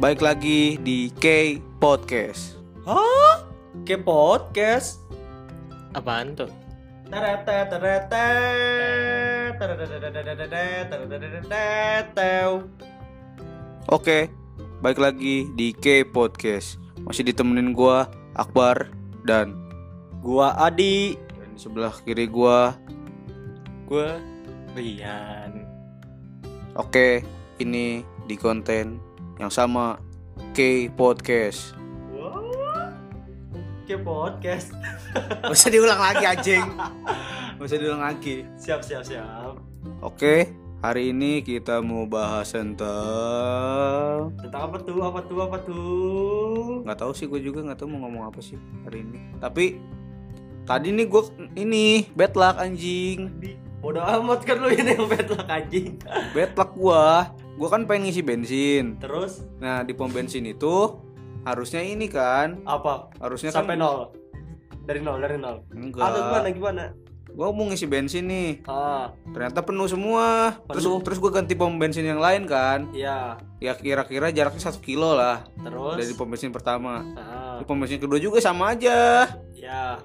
Baik lagi di K Podcast. Hah? K Podcast? Apaan tuh? Oke, baik lagi di K Podcast. Masih ditemenin gua Akbar dan gua Adi dan sebelah kiri gua gua Rian. Oke, ini di konten yang sama K Podcast. Ke podcast. Gak usah diulang lagi anjing. Gak usah diulang lagi. Siap siap siap. Oke, hari ini kita mau bahas tentang Tentang apa tuh? Apa tuh? Apa tuh? nggak tahu sih gue juga nggak tahu mau ngomong apa sih hari ini. Tapi tadi nih gue ini bad luck anjing. Bodoh amat kan lu ini yang bad luck anjing. Bad luck gua. Gua kan pengen ngisi bensin. Terus Nah, di pom bensin itu harusnya ini kan, apa? harusnya Sampai kan nol. Dari nol, dari nol. enggak. Ada gimana gimana? Gua mau ngisi bensin nih. Ah, Ternyata penuh semua. Terus Penuh. terus gua ganti pom bensin yang lain kan. iya. Ya kira-kira jaraknya satu kilo lah Terus dari pom bensin pertama. Ah, Di pom bensin kedua juga sama aja. ya.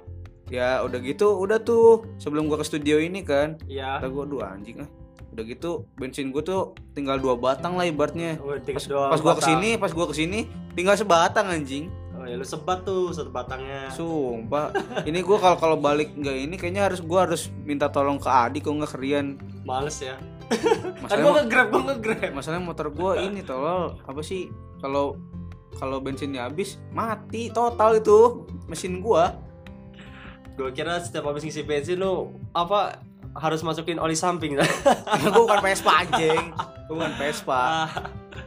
Ya udah gitu, udah tuh sebelum gua ke studio ini kan. Iya. Gua dua anjing ah. Udah gitu bensin gua tuh tinggal dua batang lah ibaratnya. Oh, Pas, pas gua batang. ke sini, pas gua ke sini tinggal sebatang anjing. Oh ya lu sebat tuh satu batangnya. Sumpah, ini gua kalau kalau balik nggak ini kayaknya harus gua harus minta tolong ke Adi kok nggak kerian. Males ya. Kan Masalahnya, gua mo- nge-grab, gua nge-grab. masalahnya motor gua ini tolol apa sih? Kalau kalau bensinnya habis mati total itu mesin gua. Gua kira setiap habis ngisi bensin lu apa harus masukin oli samping. gua bukan Vespa anjing. Gua bukan Vespa.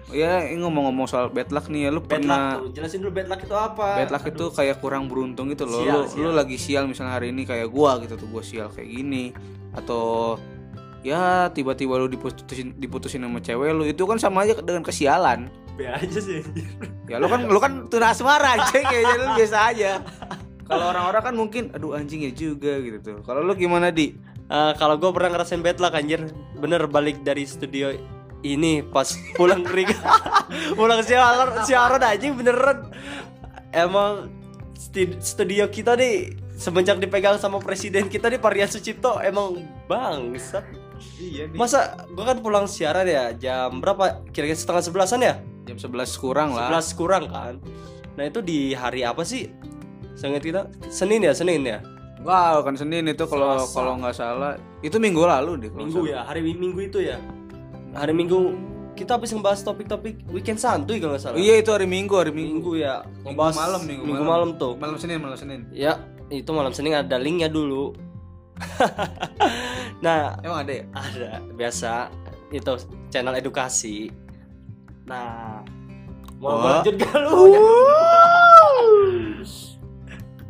Ya, ngomong-ngomong soal bad luck nih ya, lu bad pernah luck tuh. Jelasin dulu bad luck itu apa? bad luck itu kayak kurang beruntung gitu loh. Sial, lu sial. lu lagi sial misalnya hari ini kayak gua gitu tuh gua sial kayak gini atau ya tiba-tiba lu diputusin diputusin sama cewek lu itu kan sama aja dengan kesialan. Be aja sih. Ya lu kan lu kan tuna asmara anjing kayaknya lu biasa aja. Kalau orang-orang kan mungkin aduh anjing ya juga gitu tuh. Kalau lu gimana di? Eh, kalau gue pernah ngerasain bad luck anjir Bener balik dari studio ini pas pulang kering Pulang siaran, siaran anjing beneran Emang studio kita nih Semenjak dipegang sama presiden kita nih Parian Sucipto Emang bangsa Iya Masa gue kan pulang siaran ya Jam berapa? Kira-kira setengah sebelasan ya? Jam 11 kurang lah. 11 kurang kan Nah itu di hari apa sih? Seingat kita Senin ya? Senin ya? Wow, kan Senin itu kalau Selasa. kalau nggak salah itu minggu lalu deh. Minggu ya, hari Minggu itu ya. Hari Minggu kita habis ngebahas topik-topik weekend santuy kalau nggak salah. Iya itu hari Minggu, hari Minggu. Minggu ya. Minggu Ngebahas malam, minggu, Minggu malam tuh. Malam Senin, malam Senin. Ya, itu malam Senin ada linknya dulu. nah, Emang ada ya? ada biasa itu channel edukasi. Nah, mau Oh. lanjut gak lu?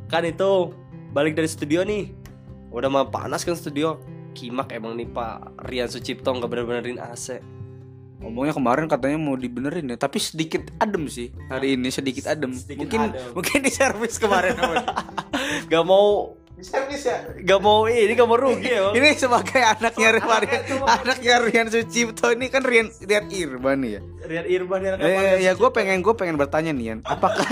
kan itu balik dari studio nih. Udah mah panas kan studio. Kimak emang nih Pak Rian Sucipto nggak bener-benerin AC. Ngomongnya kemarin katanya mau dibenerin ya, tapi sedikit adem sih hari ini sedikit adem. Sedikit mungkin adem. mungkin di servis kemarin. Gak mau servis ya. gak mau ini gak mau rugi ya. Bang. Ini sebagai anaknya Rian, anaknya Rian Sucipto ini kan Rian Rian Irban ya. Rian Irban ya. Eh, ya gue pengen gue pengen bertanya nih Yan, apakah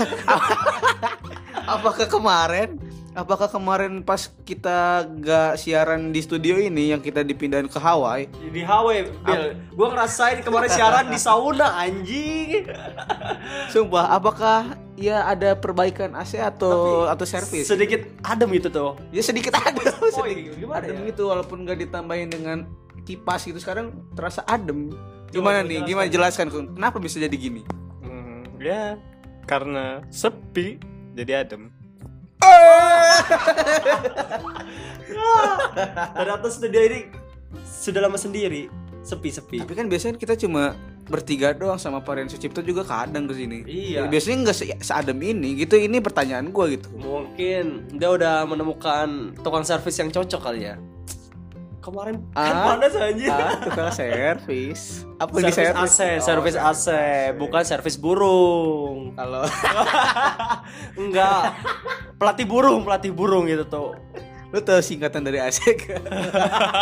apakah kemarin apakah kemarin pas kita gak siaran di studio ini yang kita dipindahin ke Hawaii di Hawaii, Bil. Gua ngerasain kemarin siaran di sauna anjing. Sumpah, apakah ya ada perbaikan AC atau atau servis? Sedikit adem itu tuh. ya sedikit adem, Oh, sedikit gimana adem ya? gitu walaupun gak ditambahin dengan kipas gitu sekarang terasa adem. Gimana Coba nih? jelaskan. Gimana jelaskan kenapa bisa jadi gini? Hmm, ya karena sepi jadi adem. Ternyata studio ini sudah lama sendiri, sepi-sepi. Tapi kan biasanya kita cuma bertiga doang sama Parian Sucipto juga kadang ke sini. Iya. Ya, biasanya nggak se- seadem ini gitu. Ini pertanyaan gua gitu. Mungkin dia udah menemukan tukang servis yang cocok kali ya. Kemarin kan Ah. panas anjir. Ah, tukang servis. Apa di Servis servis? AC, servis AC, bukan servis burung. Kalau Enggak. Pelatih burung, pelatih burung gitu tuh. Lu tahu singkatan dari AC gak?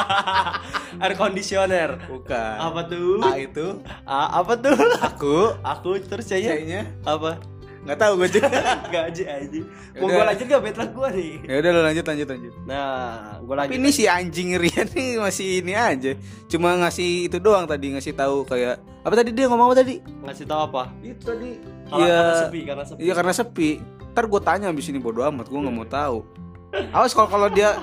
Air conditioner. Bukan. Apa tuh? A itu A, apa tuh? aku, Aku terus C-nya apa? nggak tahu gue juga. Gak aja aja. Mau Yaudah. gue lanjut gak betlah gue nih? ya udah lu lanjut lanjut lanjut. Nah, gue Tapi lanjut. ini si anjing Rian nih masih ini aja. Cuma ngasih itu doang tadi ngasih tahu kayak apa tadi dia ngomong apa tadi? ngasih tahu apa? Itu tadi. Iya. karena sepi, karena sepi. Iya karena sepi. Ntar gue tanya abis ini bodo amat, gue nggak mau tahu. Awas kalau kalau dia,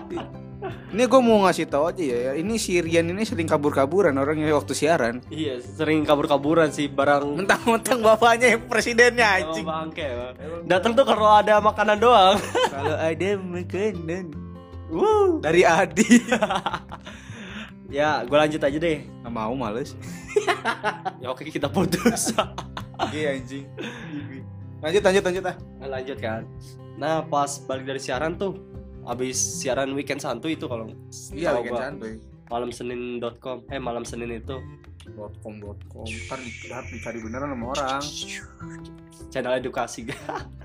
ini gue mau ngasih tahu aja ya. Ini si Rian ini sering kabur-kaburan orangnya waktu siaran. Iya, sering kabur-kaburan sih barang Mentang-mentang bapaknya yang presidennya anjing. bangke. Bang. Datang tuh kalau ada makanan doang. Kalau ada makanan Wuh. dari Adi. Ya, gue lanjut aja deh. Gak mau males. Ya oke kita putus. Iya anjing. Lanjut lanjut lanjut ah. Nah, lanjut kan. Nah, pas balik dari siaran tuh habis siaran weekend santuy itu kalau Iya weekend gua. santuy. malam senin.com eh malam senin itu dot com dot com ntar di, harus dicari beneran sama orang channel edukasi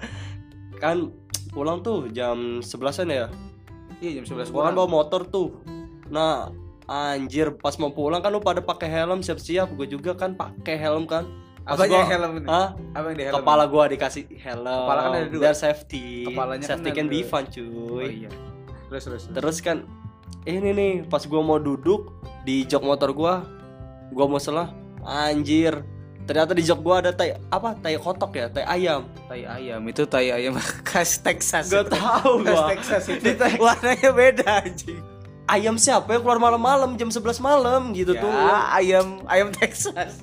kan pulang tuh jam 11-an ya iya jam 11 gua kan bawa motor tuh nah anjir pas mau pulang kan lu pada pakai helm siap-siap gue juga kan pakai helm kan apa gua- yang helm ini Hah? apa yang di helm? Kepala gua dikasih helm. Kepala kan ada dua. biar safety. Kepalanya kan safety ada can be fun oh, cuy iya. Terus terus terus. terus kan ini nih pas gua mau duduk di jok motor gua gua mau salah anjir. Ternyata di jok gua ada tai apa? Tai kotok ya? Tai ayam. Tai ayam. Itu tai ayam khas Texas gak itu. tahu khas gua. Texas itu. Tai- warnanya beda anjing. Ayam siapa yang keluar malam-malam? Jam 11 malam gitu ya, tuh. Ayam ayam Texas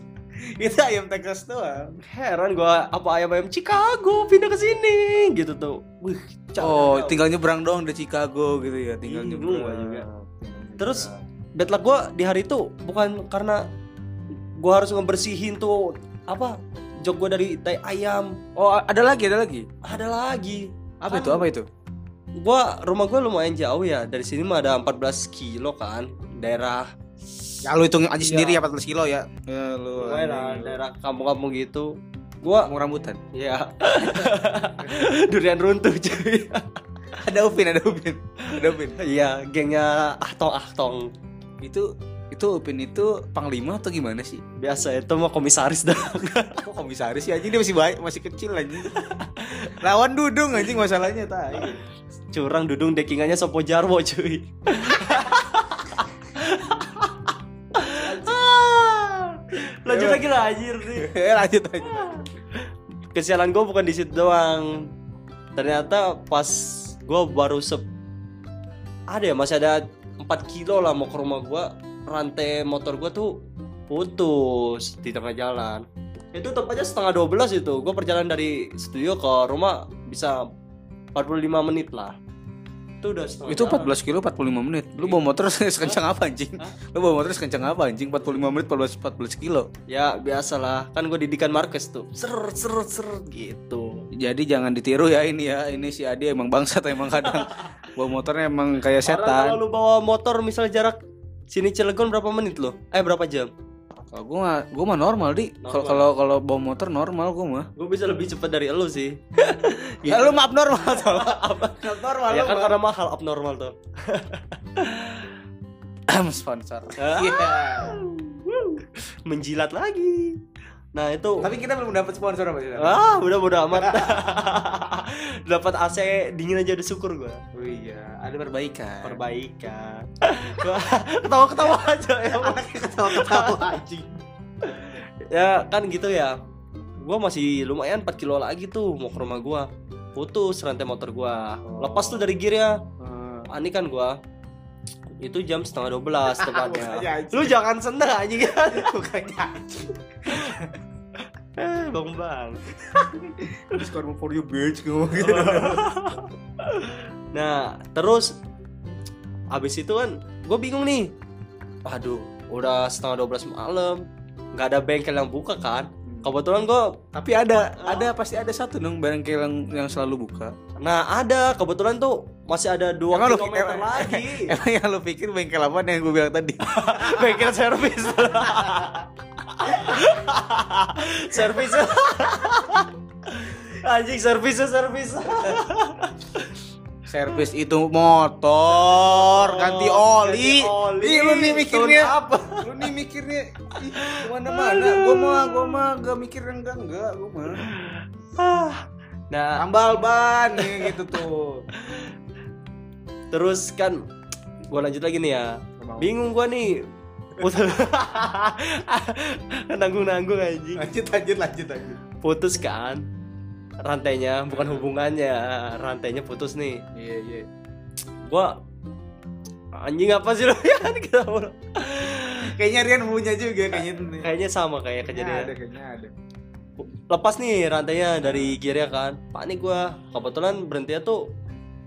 itu ayam Texas doang. Heran gua apa ayam ayam Chicago pindah ke sini? Gitu tuh. Wih oh tinggal nyebrang doang dari Chicago gitu ya tinggal Bingung nyebrang. gua juga. Tinggal Terus bad luck gue di hari itu bukan karena gue harus ngebersihin tuh apa jok gue dari tai ayam. Oh ada lagi ada lagi? Ada lagi. Apa Kan itu apa itu? Gua rumah gue lumayan jauh ya. Dari sini mah ada 14 kilo kan daerah ya lu hitung aja Iya. sendiri ya 14 kilo ya. Ya lu anjing. daerah kampung-kampung gitu. Gua kamu rambutan? Ya durian runtuh cuy. Ada Upin ada Upin. Ada Upin? Iya gengnya ahtong ahtong. Itu itu Upin itu panglima atau gimana sih? Biasa itu mah komisaris dah. Kok komisaris sih anjing? Dia masih baik masih kecil anjing. Lawan Dudung anjing masalahnya tai. Curang dudung dekingannya sopo jarwo cuy anjir nih Eh, lanjut aja kesialan gue bukan di situ doang. Ternyata pas gue baru sep ada ya masih ada 4 kilo lah mau ke rumah gue rantai motor gue tuh putus di tengah jalan. Itu tepat aja setengah 12 itu. Gue perjalanan dari studio ke rumah bisa 45 menit lah itu udah setengah itu jalan. 14 kilo 45 menit. Lu bawa motor sekencang apa anjing? Hah? lu bawa motor sekencang apa anjing? 45 menit 14 14 kilo. Ya biasalah. Kan gue didikan Marquez tuh. Ser ser ser gitu. Jadi jangan ditiru ya ini ya. Ini si Adi emang bangsat emang kadang bawa motornya emang kayak Orang kalau setan lu bawa motor misalnya jarak sini Cilegon berapa menit lo eh berapa jam? Kalau gua mah gua mah normal di. Kalau kalau kalau bawa motor normal gua mah. Gue bisa lebih cepat dari lu sih ya lu mah abnormal tuh abnormal ya lu kan karena mahal abnormal tuh. Sponsor. Ah. Iya. menjilat lagi. Nah itu tapi kita belum dapat sponsor apa sih ah udah udah amat. Dapat AC dingin aja udah syukur gue oh iya ada perbaikan. Perbaikan. Ketawa ketawa aja ya ketawa ketawa anjing. Ya kan gitu ya gua masih lumayan 4 kilo lagi tuh mau ke rumah gua. Putus rantai motor gua. Lepas tuh dari gearnya. Ani kan gua. Itu jam setengah 12 Bukannya tepatnya. lu jangan seneng anjing. Kan anjing eh bang bang terus karma for you bitch ngomong gitu. Nah terus abis itu kan gue bingung nih. Aduh udah setengah 12 malam. Nggak ada bengkel yang buka kan kebetulan gue tapi ada ada pasti ada satu dong bengkel yang yang selalu buka. Nah ada kebetulan tuh masih ada dua Emang lu- kilometer emang- lagi. Emang yang lu pikir bengkel apa yang gue bilang tadi? Bengkel servis. Servis. Anjing servisnya servis servis itu motor ganti oli. Ganti oli. Ih, lu nih mikirnya Tahun apa? Lu nih mikirnya ih, ke mana mana? Gua mah gua mah gak mikir enggak enggak gua mah. Nah, Tambal ban nih gitu tuh. terus kan gue lanjut lagi nih ya. Bingung gue nih. Putus. Nanggung-nanggung anjing. Lanjut lanjut lanjut lanjut. Putus kan. Rantainya bukan hubungannya, rantainya putus nih. Iya iya. Gua anjing apa sih lo ya kita mulu. Kayaknya Rian punya juga kayaknya tuh nih. Kayaknya sama kayak kejadian. ada kayaknya ada. lepas nih rantainya dari gearnya kan panik gua kebetulan berhenti tuh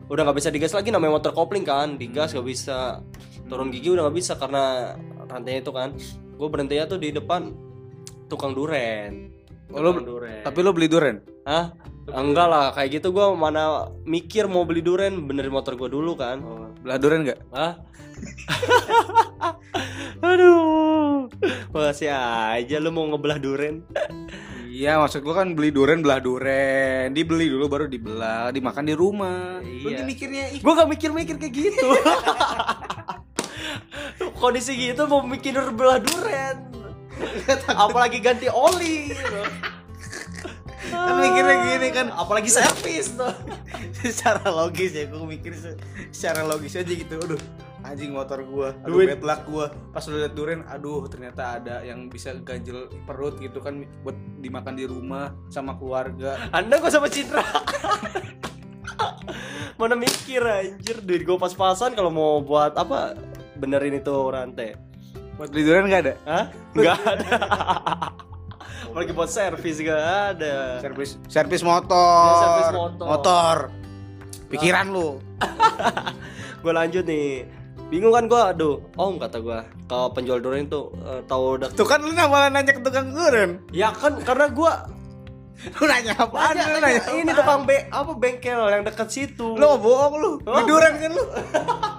udah nggak bisa digas lagi namanya motor kopling kan digas nggak bisa turun gigi udah nggak bisa karena rantainya itu kan gue berhentinya tuh di depan tukang duren Oh, lu- Tukang duren Tapi lu beli duren? Hah? enggak lah kayak gitu gua mana mikir mau beli duren benerin motor gua dulu kan Oh, belah duren enggak? Hah? aduh masih aja lu mau ngebelah duren Iya, maksud gua kan beli duren belah duren. Dibeli dulu baru dibelah, dimakan di rumah. Lu Iya. nih mikirnya ih, gue gak mikir-mikir kayak gitu kondisi gitu mau mikir belah duren apalagi ganti oli gitu. kan mikirnya gini kan apalagi servis tuh secara logis ya gua mikir se- secara logis aja gitu. Aduh, anjing motor gua, aduh Duit. bad luck gua. Pas lu liat duren, aduh ternyata ada yang bisa ganjel perut gitu kan buat dimakan di rumah sama keluarga. anda kok sama Citra mana mikir anjir duit gue pas-pasan kalau mau buat apa benerin itu rantai Buat beli duren enggak ada? Hah? Nggak ada apalagi buat servis gak ada Servis servis motor. Ya, servis motor. Motor. Pikiran lu. gue lanjut nih bingung kan gue aduh om kata gue ke penjual duren itu eh, tahu udah Tuh kan lu malah nanya ke tukang duren. ya kan karena gue Lu nanya apaan? Lu nanya ini tukang be apa bengkel yang dekat situ Lu mau bohong lu. Beli Oh. duren kan lu?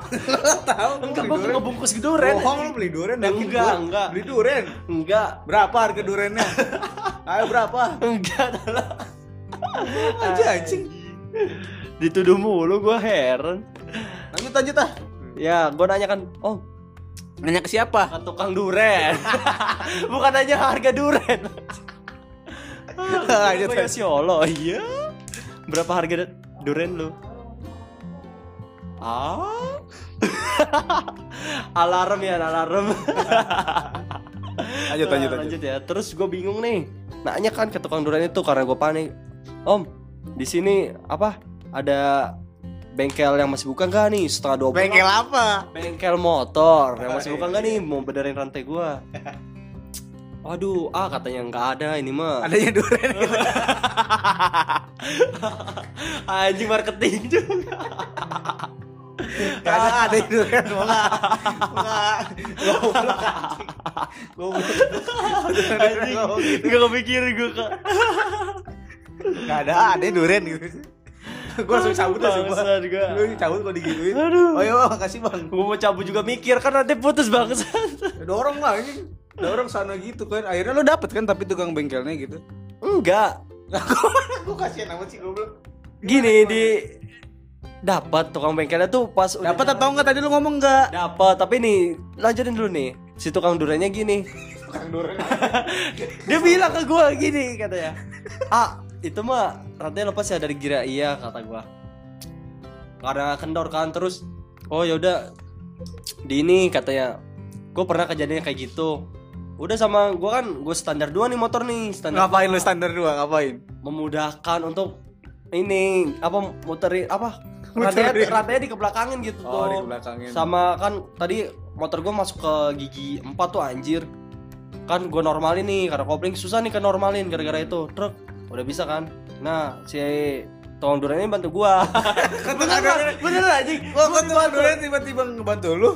lu tahu enggak duren. ngebungkus duren Bohong lu beli duren Enggak, gua. enggak. Beli duren. enggak Berapa harga durennya? Ayo berapa? enggak adalah Aja anjing. dituduh mulu gue heran Lanjut lanjut ah. ya gue nanya kan om Nanya ke siapa? ke tukang duren bukan nanya harga duren Lanjut, ya si Allah iya. Berapa harga duren lu? Ah? Alarm ya alarm. Lanjut lanjut lanjut. ya. Terus gue bingung nih. Nanya kan ke tukang duren itu karena gue panik. Om di sini apa? Ada bengkel yang masih buka nggak nih? Setengah dua Bengkel apa? bengkel motor. Yang masih Oh, buka iya, nggak nih? mau benerin rantai gue Waduh, ah katanya nggak ada ini mah. Adanya duren. Anjing marketing juga. Gak ada ada duren mau nggak? Mau nggak? Goblok anjing. Goblok. Anjing, nggak kepikiran gue kak. Gak ada ada duren gitu. Gue langsung cabut lah sumpah. Lu cabut kok digituin. Aduh. Oh iya makasih bang. Gue mau cabut juga mikir kan nanti putus banget. Dorong lah ini. Dorong sana gitu kan. Akhirnya lu dapet kan tapi tukang bengkelnya gitu. Enggak. Gue kasihan amat sih goblok. Gini di dapat tukang bengkelnya tuh pas Dapat atau enggak tadi lu ngomong enggak? dapat tapi nih lanjutin dulu nih si tukang durennya gini Tukang duren. dia bilang ke gue gini katanya ah itu mah rantai lepas ya dari gira iya kata gue karena kendor kan terus oh yaudah di ini katanya gue pernah kejadian kayak gitu udah sama gue kan gue standar dua nih motor nih standar Ngapain lu standar dua? Ngapain? memudahkan untuk ini apa muterin apa Muterin. rantainya rantainya dikebelakangin gitu Oh, tuh dikebelakangin. sama kan tadi motor gue masuk ke gigi 4 tuh anjir kan gue normalin nih karena kopling susah nih ke normalin gara-gara itu truk udah bisa kan nah si tolong duren ini bantu gua beneran anjing Kok kok tukang duren tiba-tiba ngebantu lu?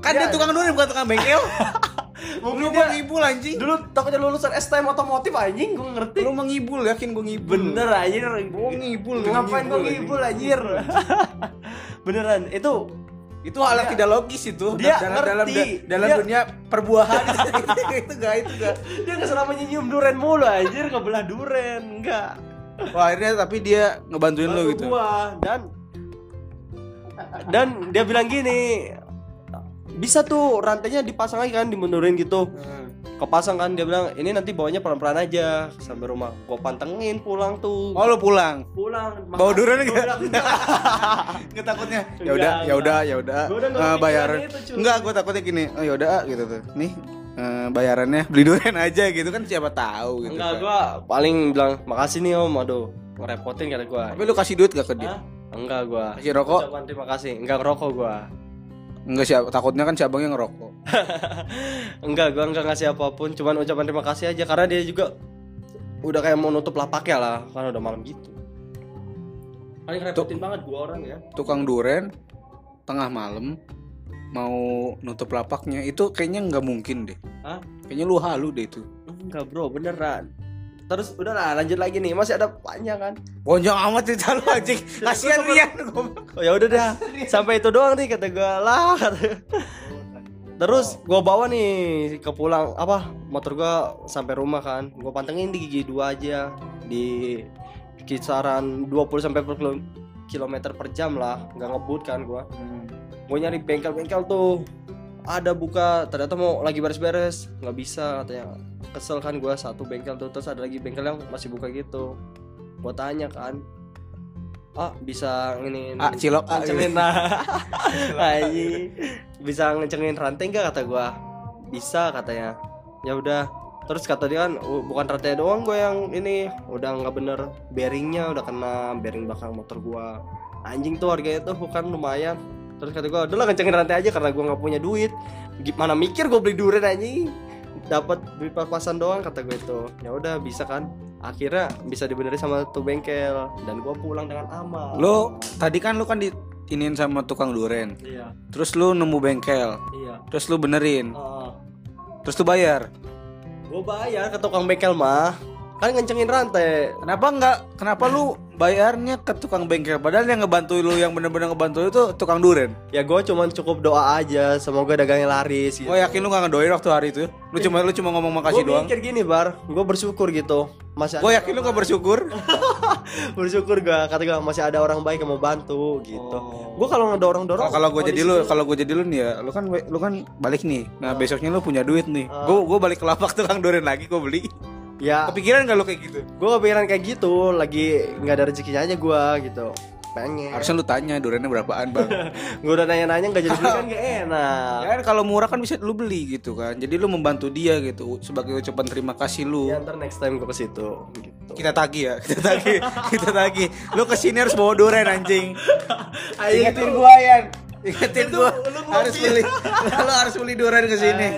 Kan dia tukang duren bukan tukang bengkel. mungkin Lu ngibul anjing. dulu takutnya lulusan STM otomotif anjing gue ngerti Lu mau ngibul yakin gue ngibul. bener anjir Gua ngibul. ngapain gue ngibul anjir beneran itu Itu hal yang tidak logis itu. Dia dalam dalam ngerti. dalam Dia- dunia perbuahan itu enggak itu enggak. dia nggak selama nyium duren mulu anjir kebelah duren enggak Wah, akhirnya tapi dia ngebantuin Bantu gitu. gua dan dan dia bilang gini bisa tuh rantainya dipasang lagi kan dimundurin gitu kepasang kan dia bilang ini nanti bawanya pelan-pelan aja sampai rumah gua pantengin pulang tuh Oh lu pulang. pulang Bawa durian enggak? "Enggak." Gak takutnya. Ya udah, ya udah, ya udah. Itu, cuy. Enggak, gua takutnya gini. Oh ya udah ah, gitu tuh. Nih eh, bayarannya beli durian aja gitu kan siapa tahu gitu. enggak kan. gua paling bilang makasih nih om aduh ngerepotin kata gua Tapi lu kasih duit gak ke dia? Hah? enggak gua Kasih rokok? Ucapan terima kasih enggak ngerokok gua Enggak sih, takutnya kan si abangnya ngerokok. enggak gua enggak ngasih apa pun cuman ucapan terima kasih aja karena dia juga udah kayak mau nutup lapaknya lah karena udah malam gitu paling repotin banget gua orang ya Tukang duren tengah malam mau nutup lapaknya itu kayaknya nggak mungkin deh. Hah? Kayaknya lu halu deh itu. enggak bro beneran terus udah lah lanjut lagi nih. Masih ada panjang kan? Bonjong amat cerita lu anjing. Kasihan Rian. oh ya udah dah. Sampai itu doang nih kata gua. Lah. Kata. terus gua bawa nih ke pulang apa motor gua sampai rumah kan. Gua pantengin di gigi dua aja. Di kisaran 20 sampai per kilo- kilometer per jam lah. Nggak ngebut kan gua. Gue nyari bengkel-bengkel tuh. Ada buka ternyata mau lagi beres-beres. Nggak bisa katanya kesel kan gua satu bengkel tuh terus ada lagi bengkel yang masih buka gitu. Gua tanya kan ah bisa ini Ah, cilok, ah, ngecengin lah Anjing. bisa ngecengin rantai nggak? kata gua. Bisa katanya. Ya udah. Terus kata dia kan "Oh, bukan rantai doang gue yang ini udah nggak bener. Bearingnya udah kena bearing belakang motor gua. Anjing tuh harganya tuh bukan lumayan. Terus kata gua udah lah kencengin rantai aja karena gua nggak punya duit. Gimana mikir gue beli durian anjing dapat duit pas-pasan doang kata gue itu ya udah bisa kan akhirnya bisa dibenerin sama tuh bengkel dan gua pulang dengan aman Lu tadi kan lu kan di iniin sama tukang duren. iya Terus lu nemu bengkel. iya Terus lu benerin. Oh. Terus lu bayar. gue bayar ke tukang bengkel mah kan ngencengin rantai Kenapa enggak? Kenapa lu bayarnya ke tukang bengkel padahal yang ngebantu lu yang bener-bener ngebantu lu itu tukang duren. ya gue cuman cukup doa aja semoga dagangnya laris gitu Oh yakin lu gak ngedoain waktu hari itu? Lu cuma lu cuma ngomong makasih gue doang. mikir gini bar gue bersyukur gitu masih Gue yakin lu gak bersyukur. bersyukur gak kata gue masih ada orang baik yang mau bantu gitu Oh. gue kalau ngedorong dorong Kalau kalau gue jadi lu, kalau gue jadi lu nih ya, lu kan lu kan balik nih. Nah besoknya lu punya duit nih. Gue gue balik ke lapak tukang duren lagi gue beli. Ya Kepikiran gak lu kayak gitu? gue kepikiran kayak gitu lagi nggak ada rezekinya aja gue gitu pengen Harusnya lu tanya durennya berapaan bang. gue udah nanya-nanya nggak jadi beli kan gak enak Ya kan kalau murah kan bisa lu beli gitu kan. Jadi lu membantu dia gitu sebagai ucapan terima kasih lu. ya ntar next time gue ke situ gitu Kita tagih ya, kita tagih, kita tagih. Lu ke sini harus bawa duren anjing. Ingetin gua Yan. Ingetin gua harus beli. Lu harus beli duren ke sini.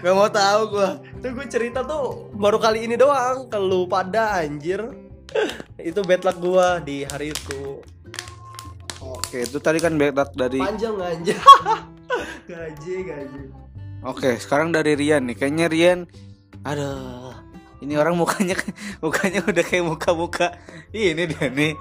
Gak mau tahu gua. Tuh gue cerita tuh baru kali ini doang ke lu pada anjir. itu bad luck gua di hari itu. Oke, itu tadi kan backup dari. Panjang anjir. gaji, gaji. Oke, sekarang dari Rian nih. Kayaknya Rian, aduh, ini orang mukanya mukanya udah kayak muka-muka ini dia nih.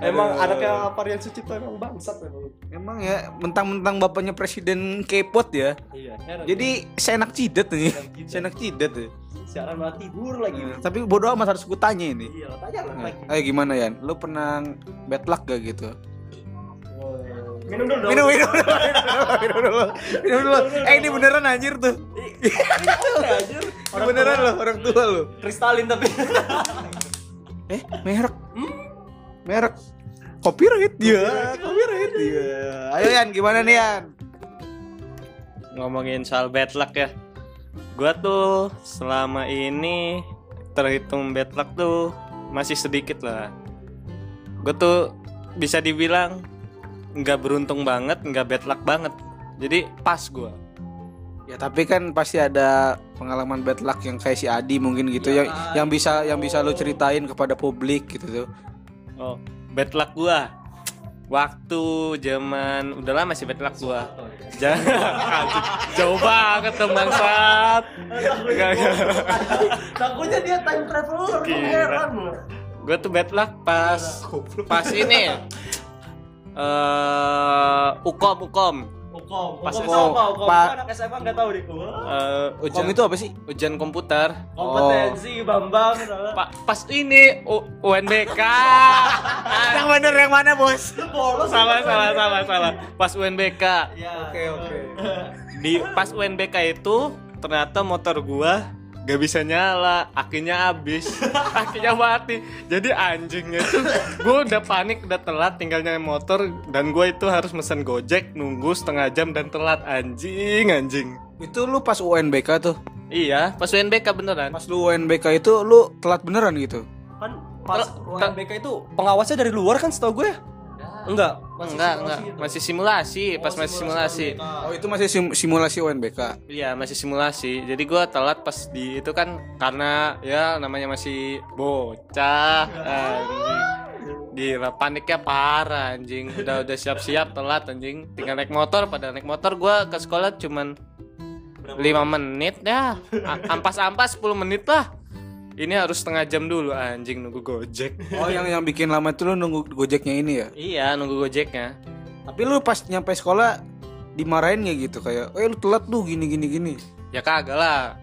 Emang anaknya Varian Sucipto emang bangsat emang. Emang ya, mentang-mentang bapaknya presiden K-pop ya. Iya, heran. Jadi seenak cidet nih. Seenak cidet ya. siaran malah tidur lagi. Tapi bodo amat harus gue tanya ini. Iya, tanya lah lagi. Ayo gimana Yan? Lu pernah bad luck gak gitu? Minum dulu dong. Minum, minum, minum, minum dulu, minum dulu. Eh ini beneran anjir tuh. anjir. Ini beneran loh, orang tua lo. Kristalin tapi. Eh, merek. Merek. Copyright dia, copyright dia. Ayo Yan, gimana nih Yan? ngomongin soal bad luck ya gua tuh selama ini terhitung bad luck tuh masih sedikit lah gue tuh bisa dibilang nggak beruntung banget nggak bad luck banget jadi pas gua Ya tapi kan pasti ada pengalaman bad luck yang kayak si Adi mungkin gitu yang yang bisa yang bisa lu ceritain kepada publik gitu tuh. Oh bad luck gua. Waktu zaman udah lama sih bad luck gua. Jangan jauh banget Nggak, nggak. Takutnya dia time traveler, heran gue tuh bad luck pas pas ini. Eh ukom ukom Kom. Pas Kom sama, Kom. Pak. Gua anak SMA enggak tahu deh gua. Eh, Kom ujian itu apa sih? ujian komputer. Kompetensi Bambang. salah. Pak pas ini U- UNBK. Yang bener yang mana bos? Bolos. salah salah salah salah. Pas UNBK. Ya. Oke oke. Di pas UNBK itu ternyata motor gua gak bisa nyala, akinya habis, akinya mati. Jadi anjingnya tuh gua udah panik, udah telat tinggal nyalain motor dan gua itu harus mesen Gojek nunggu setengah jam dan telat anjing anjing. Itu lu pas UNBK tuh. Iya, pas UNBK beneran. Pas lu UNBK itu lu telat beneran gitu. Kan pas UNBK itu pengawasnya dari luar kan setahu gue. Enggak, enggak, enggak. simulasi gitu. Masih simulasi, pas masih simulasi. UNBK. Oh itu masih sim- simulasi UNBK. Iya, masih simulasi. Jadi gua telat pas di itu kan karena ya namanya masih bocah. Anjing. Gila, paniknya parah anjing. Udah udah siap-siap telat anjing. Tinggal naik motor, pada naik motor gua ke sekolah cuman 5 menit ya. Ampas-ampas 10 menit lah. Ini harus setengah jam dulu anjing nunggu Gojek. Oh yang yang bikin lama itu lu nunggu gojeknya ini ya. Iya, nunggu Gojeknya. Tapi lu pas nyampe sekolah dimarahin nggak gitu kayak, eh lu telat lu gini gini gini. Ya kagak lah.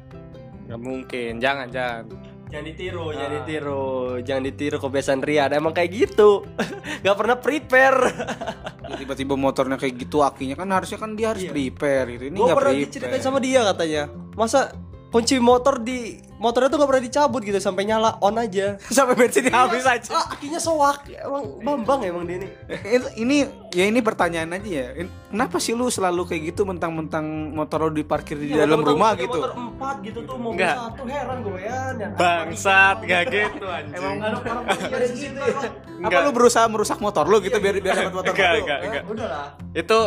Gak mungkin, jangan jangan. Jangan ditiru, jangan ditiru, jangan ditiru kebiasaan Rian. Emang kayak gitu. Gak pernah prepare. Tiba-tiba motornya kayak gitu akinya kan harusnya kan dia harus prepare gitu. Ini Gue nggak pernah prepare. diceritain sama dia katanya. Masa kunci motor di motornya tuh gak pernah dicabut gitu sampai nyala on aja. sampai bensinnya habis aja. Ah, akinya soak. Emang bambang emang dia ini. Itu- ini ya ini pertanyaan aja ya. Kenapa sih lu selalu kayak gitu mentang-mentang motor lu diparkir di dalam rumah gitu? Motor empat gitu tuh mobil Enggak. satu heran gue ya. Bangsat, gak gitu anjing. Emang ada orang ada di situ. ya. Apa lu berusaha merusak motor lu gitu biar biar dapat motor Enggak, baru? enggak, enggak. Udah lah. itu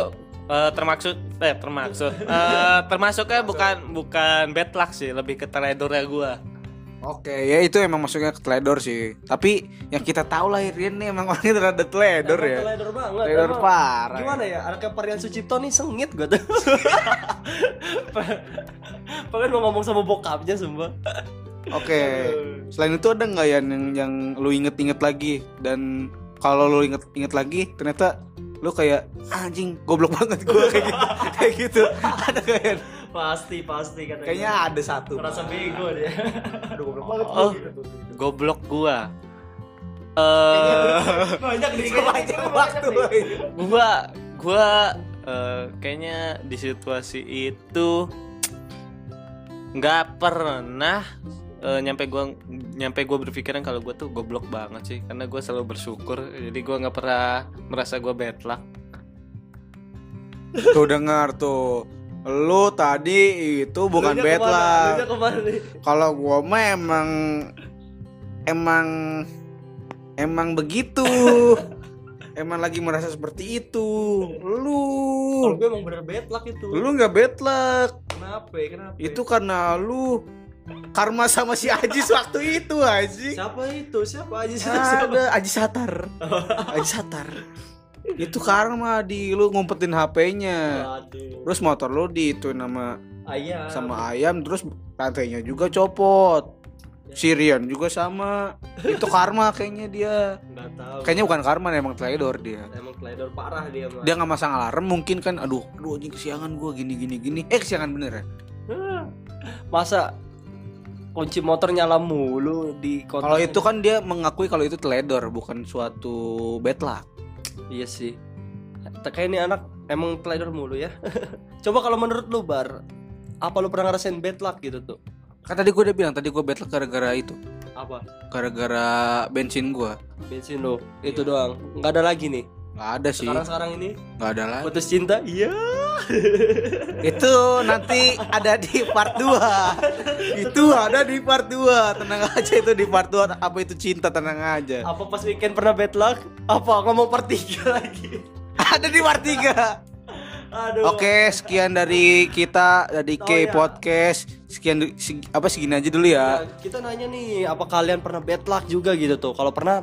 eh, termaksud eh termaksud eh, termasuknya bukan bukan bad luck sih lebih ke teledornya gua Oke, ya itu emang masuknya ke teledor sih. Tapi yang kita tahu lah Rian nih emang orangnya rada teledor Emang ya. Teledor banget. Teledor Emang parah. Gimana ya? Anaknya Parian Sucipto nih sengit gue tuh. Pengen mau ngomong sama bokapnya sumpah. Oke. Selain itu ada nggak ya yang yang lu inget-inget lagi dan kalau lu inget-inget lagi ternyata lu kayak "Ah, anjing goblok banget gua kayak gitu. Kayak gitu. Ada kayak Pasti, pasti kan. kayaknya ada satu. Ngerasa bego dia. Aduh goblok banget. Oh goblok gua. Eh Banyak nih Sepanjang waktu. Gua gua eh, kayaknya di situasi itu nggak pernah eh, nyampe gua nyampe gua berpikiran kalau gua tuh goblok banget sih karena gua selalu bersyukur jadi gua nggak pernah merasa gua bad luck tuh dengar tuh lu tadi itu bukan bad nih? kalau gua mah emang emang emang begitu emang lagi merasa seperti itu Kalau lu gue emang bener bad luck itu. lu nggak bad luck Kenapa? ya? Kenapa? itu karena lu karma sama si Ajis waktu itu Aji. Siapa itu? Siapa aja siapa? ada Aji Satar. Aji Satar. Itu karma di. Lu ngumpetin HP-nya terus motor lu diituin sama Ayam. sama ayam terus rantainya juga copot. Sirian juga sama. Itu karma kayaknya dia. Tahu. kayaknya bukan karma emang teledor dia. Emang teledor parah dia mah. dia nggak masang alarm mungkin kan. Aduh aduh anjing kesiangan gua gini gini gini. Eh kesiangan bener ya? Masa kunci motor nyala mulu di kontak. kalau itu kan dia mengakui kalau itu teledor bukan suatu bad luck Iya sih. Kayak ini anak emang teledor mulu ya. Coba kalau menurut lu bar, apa lu pernah ngerasain bad luck gitu tuh? kan tadi gua udah bilang tadi gua bad luck gara-gara itu Apa? gara-gara bensin gua Bensin lu. Itu doang. Nggak ada lagi nih. Nggak ada sih Sekarang sekarang ini nggak ada lagi putus cinta. Iya. itu nanti ada di part 2 itu ada di part 2 tenang aja itu di part 2 apa itu cinta tenang aja Apa pas weekend pernah bad luck? Apa ngomong per tiga lagi? ada di part 3 Aduh. Oke, sekian dari kita dari Oh, K ya. Podcast. Sekian du- seg- apa segini aja dulu ya. Nah, kita nanya nih, apa kalian pernah bad luck juga gitu tuh? Kalau pernah,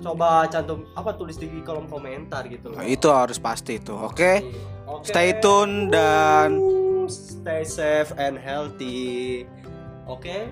coba cantum apa tulis di kolom komentar gitu. Nah, itu harus pasti itu. Oke. Oke. Stay tune dan stay safe and healthy. Oke.